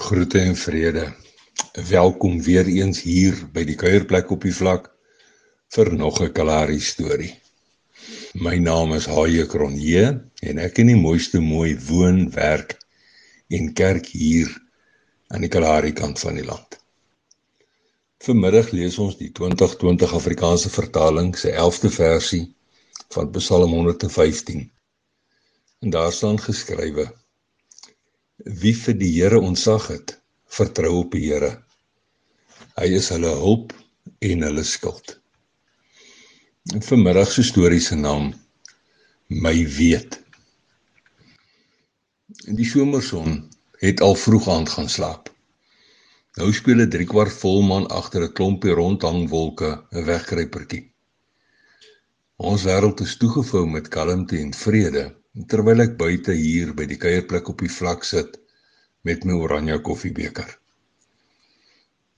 Groete en vrede. Welkom weer eens hier by die kuierplek op die vlak vir nog 'n Kalahari storie. My naam is Haie Kronje en ek in die mooiste mooi woon, werk en kerk hier aan die Kalahari kant van die land. Vanmiddag lees ons die 2020 Afrikaanse vertaling se 11de versie van Psalm 115. En daar staan geskrywe: Wie vir die Here ontsag het, vertrou op die Here. Hy is hulle hulp en hulle skild. En vanmiddag se storie se naam My weet. In die somerson het al vroeg aand gaan slaap. Nou speel 'n 3 kwart volmaan agter 'n klompie rondhangwolke 'n wegkruipertjie. Ons wêreld is toegevou met kalmte en vrede terwyl ek buite hier by die kuierplek op die vlak sit met my oranje koffiebeker.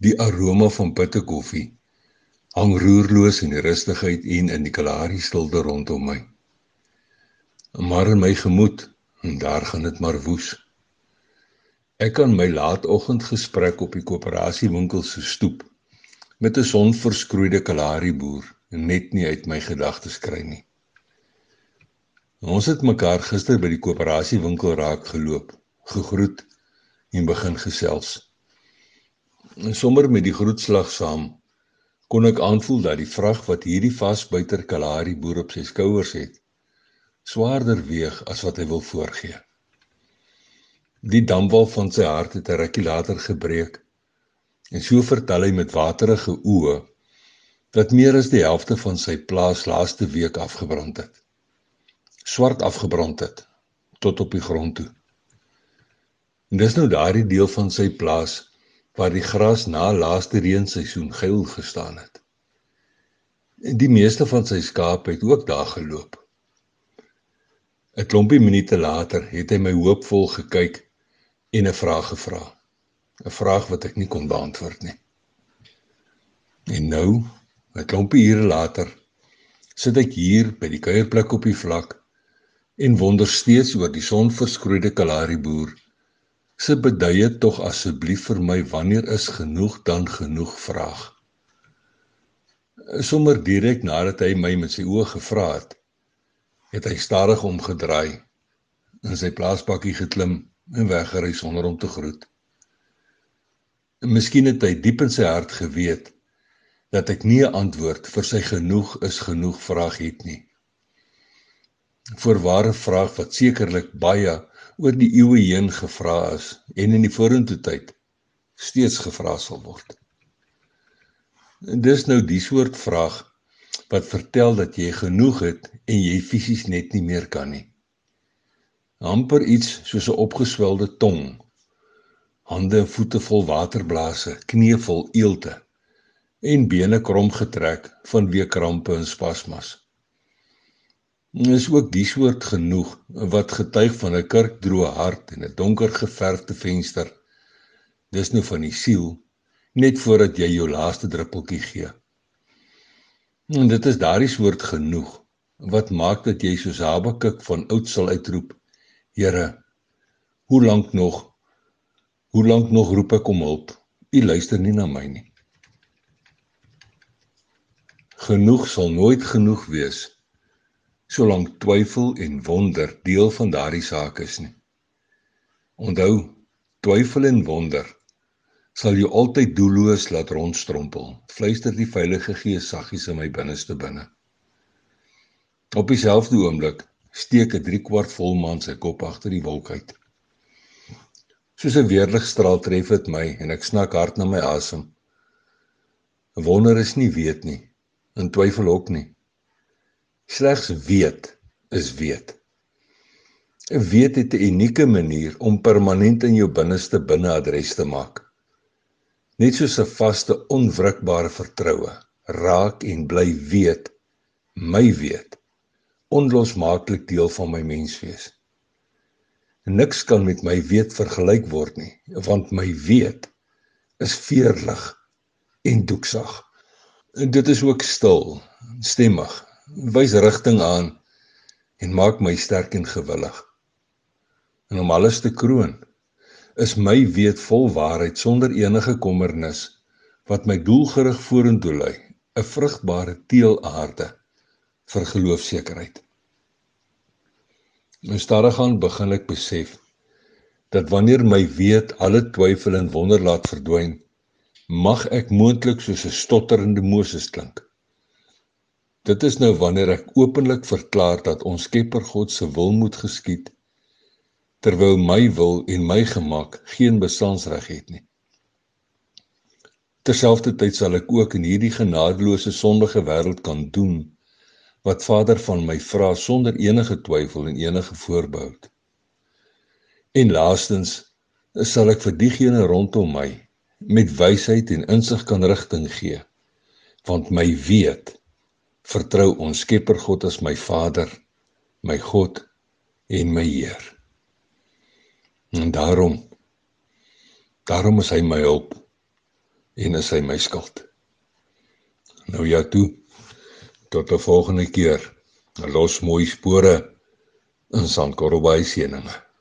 Die aroma van bitterkoffie hang roerloos in die rustigheid en in die Kalahari stilte rondom my. Maar in my gemoed, en daar gaan dit maar woes. Ek kan my laatoggendgesprek op die koöperasiewinkel se stoep met 'n sonverskroeide Kalahari boer net nie uit my gedagtes kry nie. Ons het mekaar gister by die koöperasiewinkel raak geloop, gegroet en begin gesels. En sommer met die groetslag saam kon ek aanvoel dat die vrag wat hierdie vasbuiter Kalahari boer op sy skouers het, swaarder weeg as wat hy wil voorgee. Die damwal van sy hart het 'n rukkie later gebreek en so vertel hy met waterige oë dat meer as die helfte van sy plaas laaste week afgebrand het swart afgebrand het tot op die grond toe. En dis nou daardie deel van sy plaas waar die gras na laaste reenseisoen geel gestaan het. En die meeste van sy skape het ook daar geloop. 'n Klompie minute later het hy my hoopvol gekyk en 'n vraag gevra. 'n Vraag wat ek nie kon beantwoord nie. En nou, 'n klompie ure later, sit ek hier by die kuierplek op die vlak en wonder steeds oor die sonverskroeide Kalahari boer se beduie tog asseblief vir my wanneer is genoeg dan genoeg vraag. Sommer direk nadat hy my met sy oë gevra het het hy stadig omgedraai in sy plaasbakkie geklim en weggery sonder om te groet. En miskien het hy diep in sy hart geweet dat ek nie 'n antwoord vir sy genoeg is genoeg vraag het nie voorware vraag wat sekerlik baie oor die eeue heen gevra is en in die vorentoe tyd steeds gevra sal word. En dis nou die soort vraag wat vertel dat jy genoeg het en jy fisies net nie meer kan nie. amper iets soos 'n opgeswelde tong, hande en voete vol waterblase, knieë vol eelte en bene krom getrek vanweë krampe en spasmas is ook die soort genoeg wat getuig van 'n kurkdroë hart en 'n donker geverfde venster. Dis nou van die siel net voordat jy jou laaste druppeltjie gee. En dit is daardie soort genoeg wat maak dat jy soos Habakuk van oud sal uitroep: Here, hoe lank nog? Hoe lank nog roep ek om hulp? U luister nie na my nie. Genoeg sal nooit genoeg wees solank twyfel en wonder deel van daardie saak is nie. Onthou, twyfel en wonder sal jou altyd doelloos laat rondstrompel. Fluister die Heilige Gees saggies in my binneste binne. Op dieselfde oomblik steek 'n 3 kwart volmaan sy kop agter die wolk uit. Soos 'n weerligstraal tref dit my en ek snak hard na my asem. Wonder is nie weet nie, en twyfel ook nie. Slegs weet is weet. 'n Weet het 'n unieke manier om permanent in jou binneste binneadres te maak. Net soos 'n vaste, onwrikbare vertroue, raak en bly weet, my weet, onlosmaaklik deel van my menswees. Niks kan met my weet vergelyk word nie, want my weet is veerlig en doeksag. En dit is ook stil, stemmig wys rigting aan en maak my sterk en gewillig. En om alles te kroon, is my weet vol waarheid sonder enige kommernis wat my doelgerig vorentoe lei, 'n vrugbare teelaarde vir geloofsekerheid. Nou stadig aan begin ek besef dat wanneer my weet alle twyfel en wonder laat verdwyn, mag ek moontlik soos 'n stotterende Moses klink. Dit is nou wanneer ek openlik verklaar dat ons Skepper God se wil moet geskied terwyl my wil en my gemaak geen bestandsreg het nie. Terselfdertyd sal ek ook in hierdie genadeloose sondige wêreld kan doen wat Vader van my vra sonder enige twyfel en enige voorbehou. En laastens sal ek vir diegene rondom my met wysheid en insig kan rigting gee want my weet vertrou ons Skepper God as my Vader, my God en my Heer. En daarom daarom is hy my hulp en is hy my skild. Nou ja toe. Tot 'n volgende keer. Los mooi spore in Sandkorrelbaai seëninge.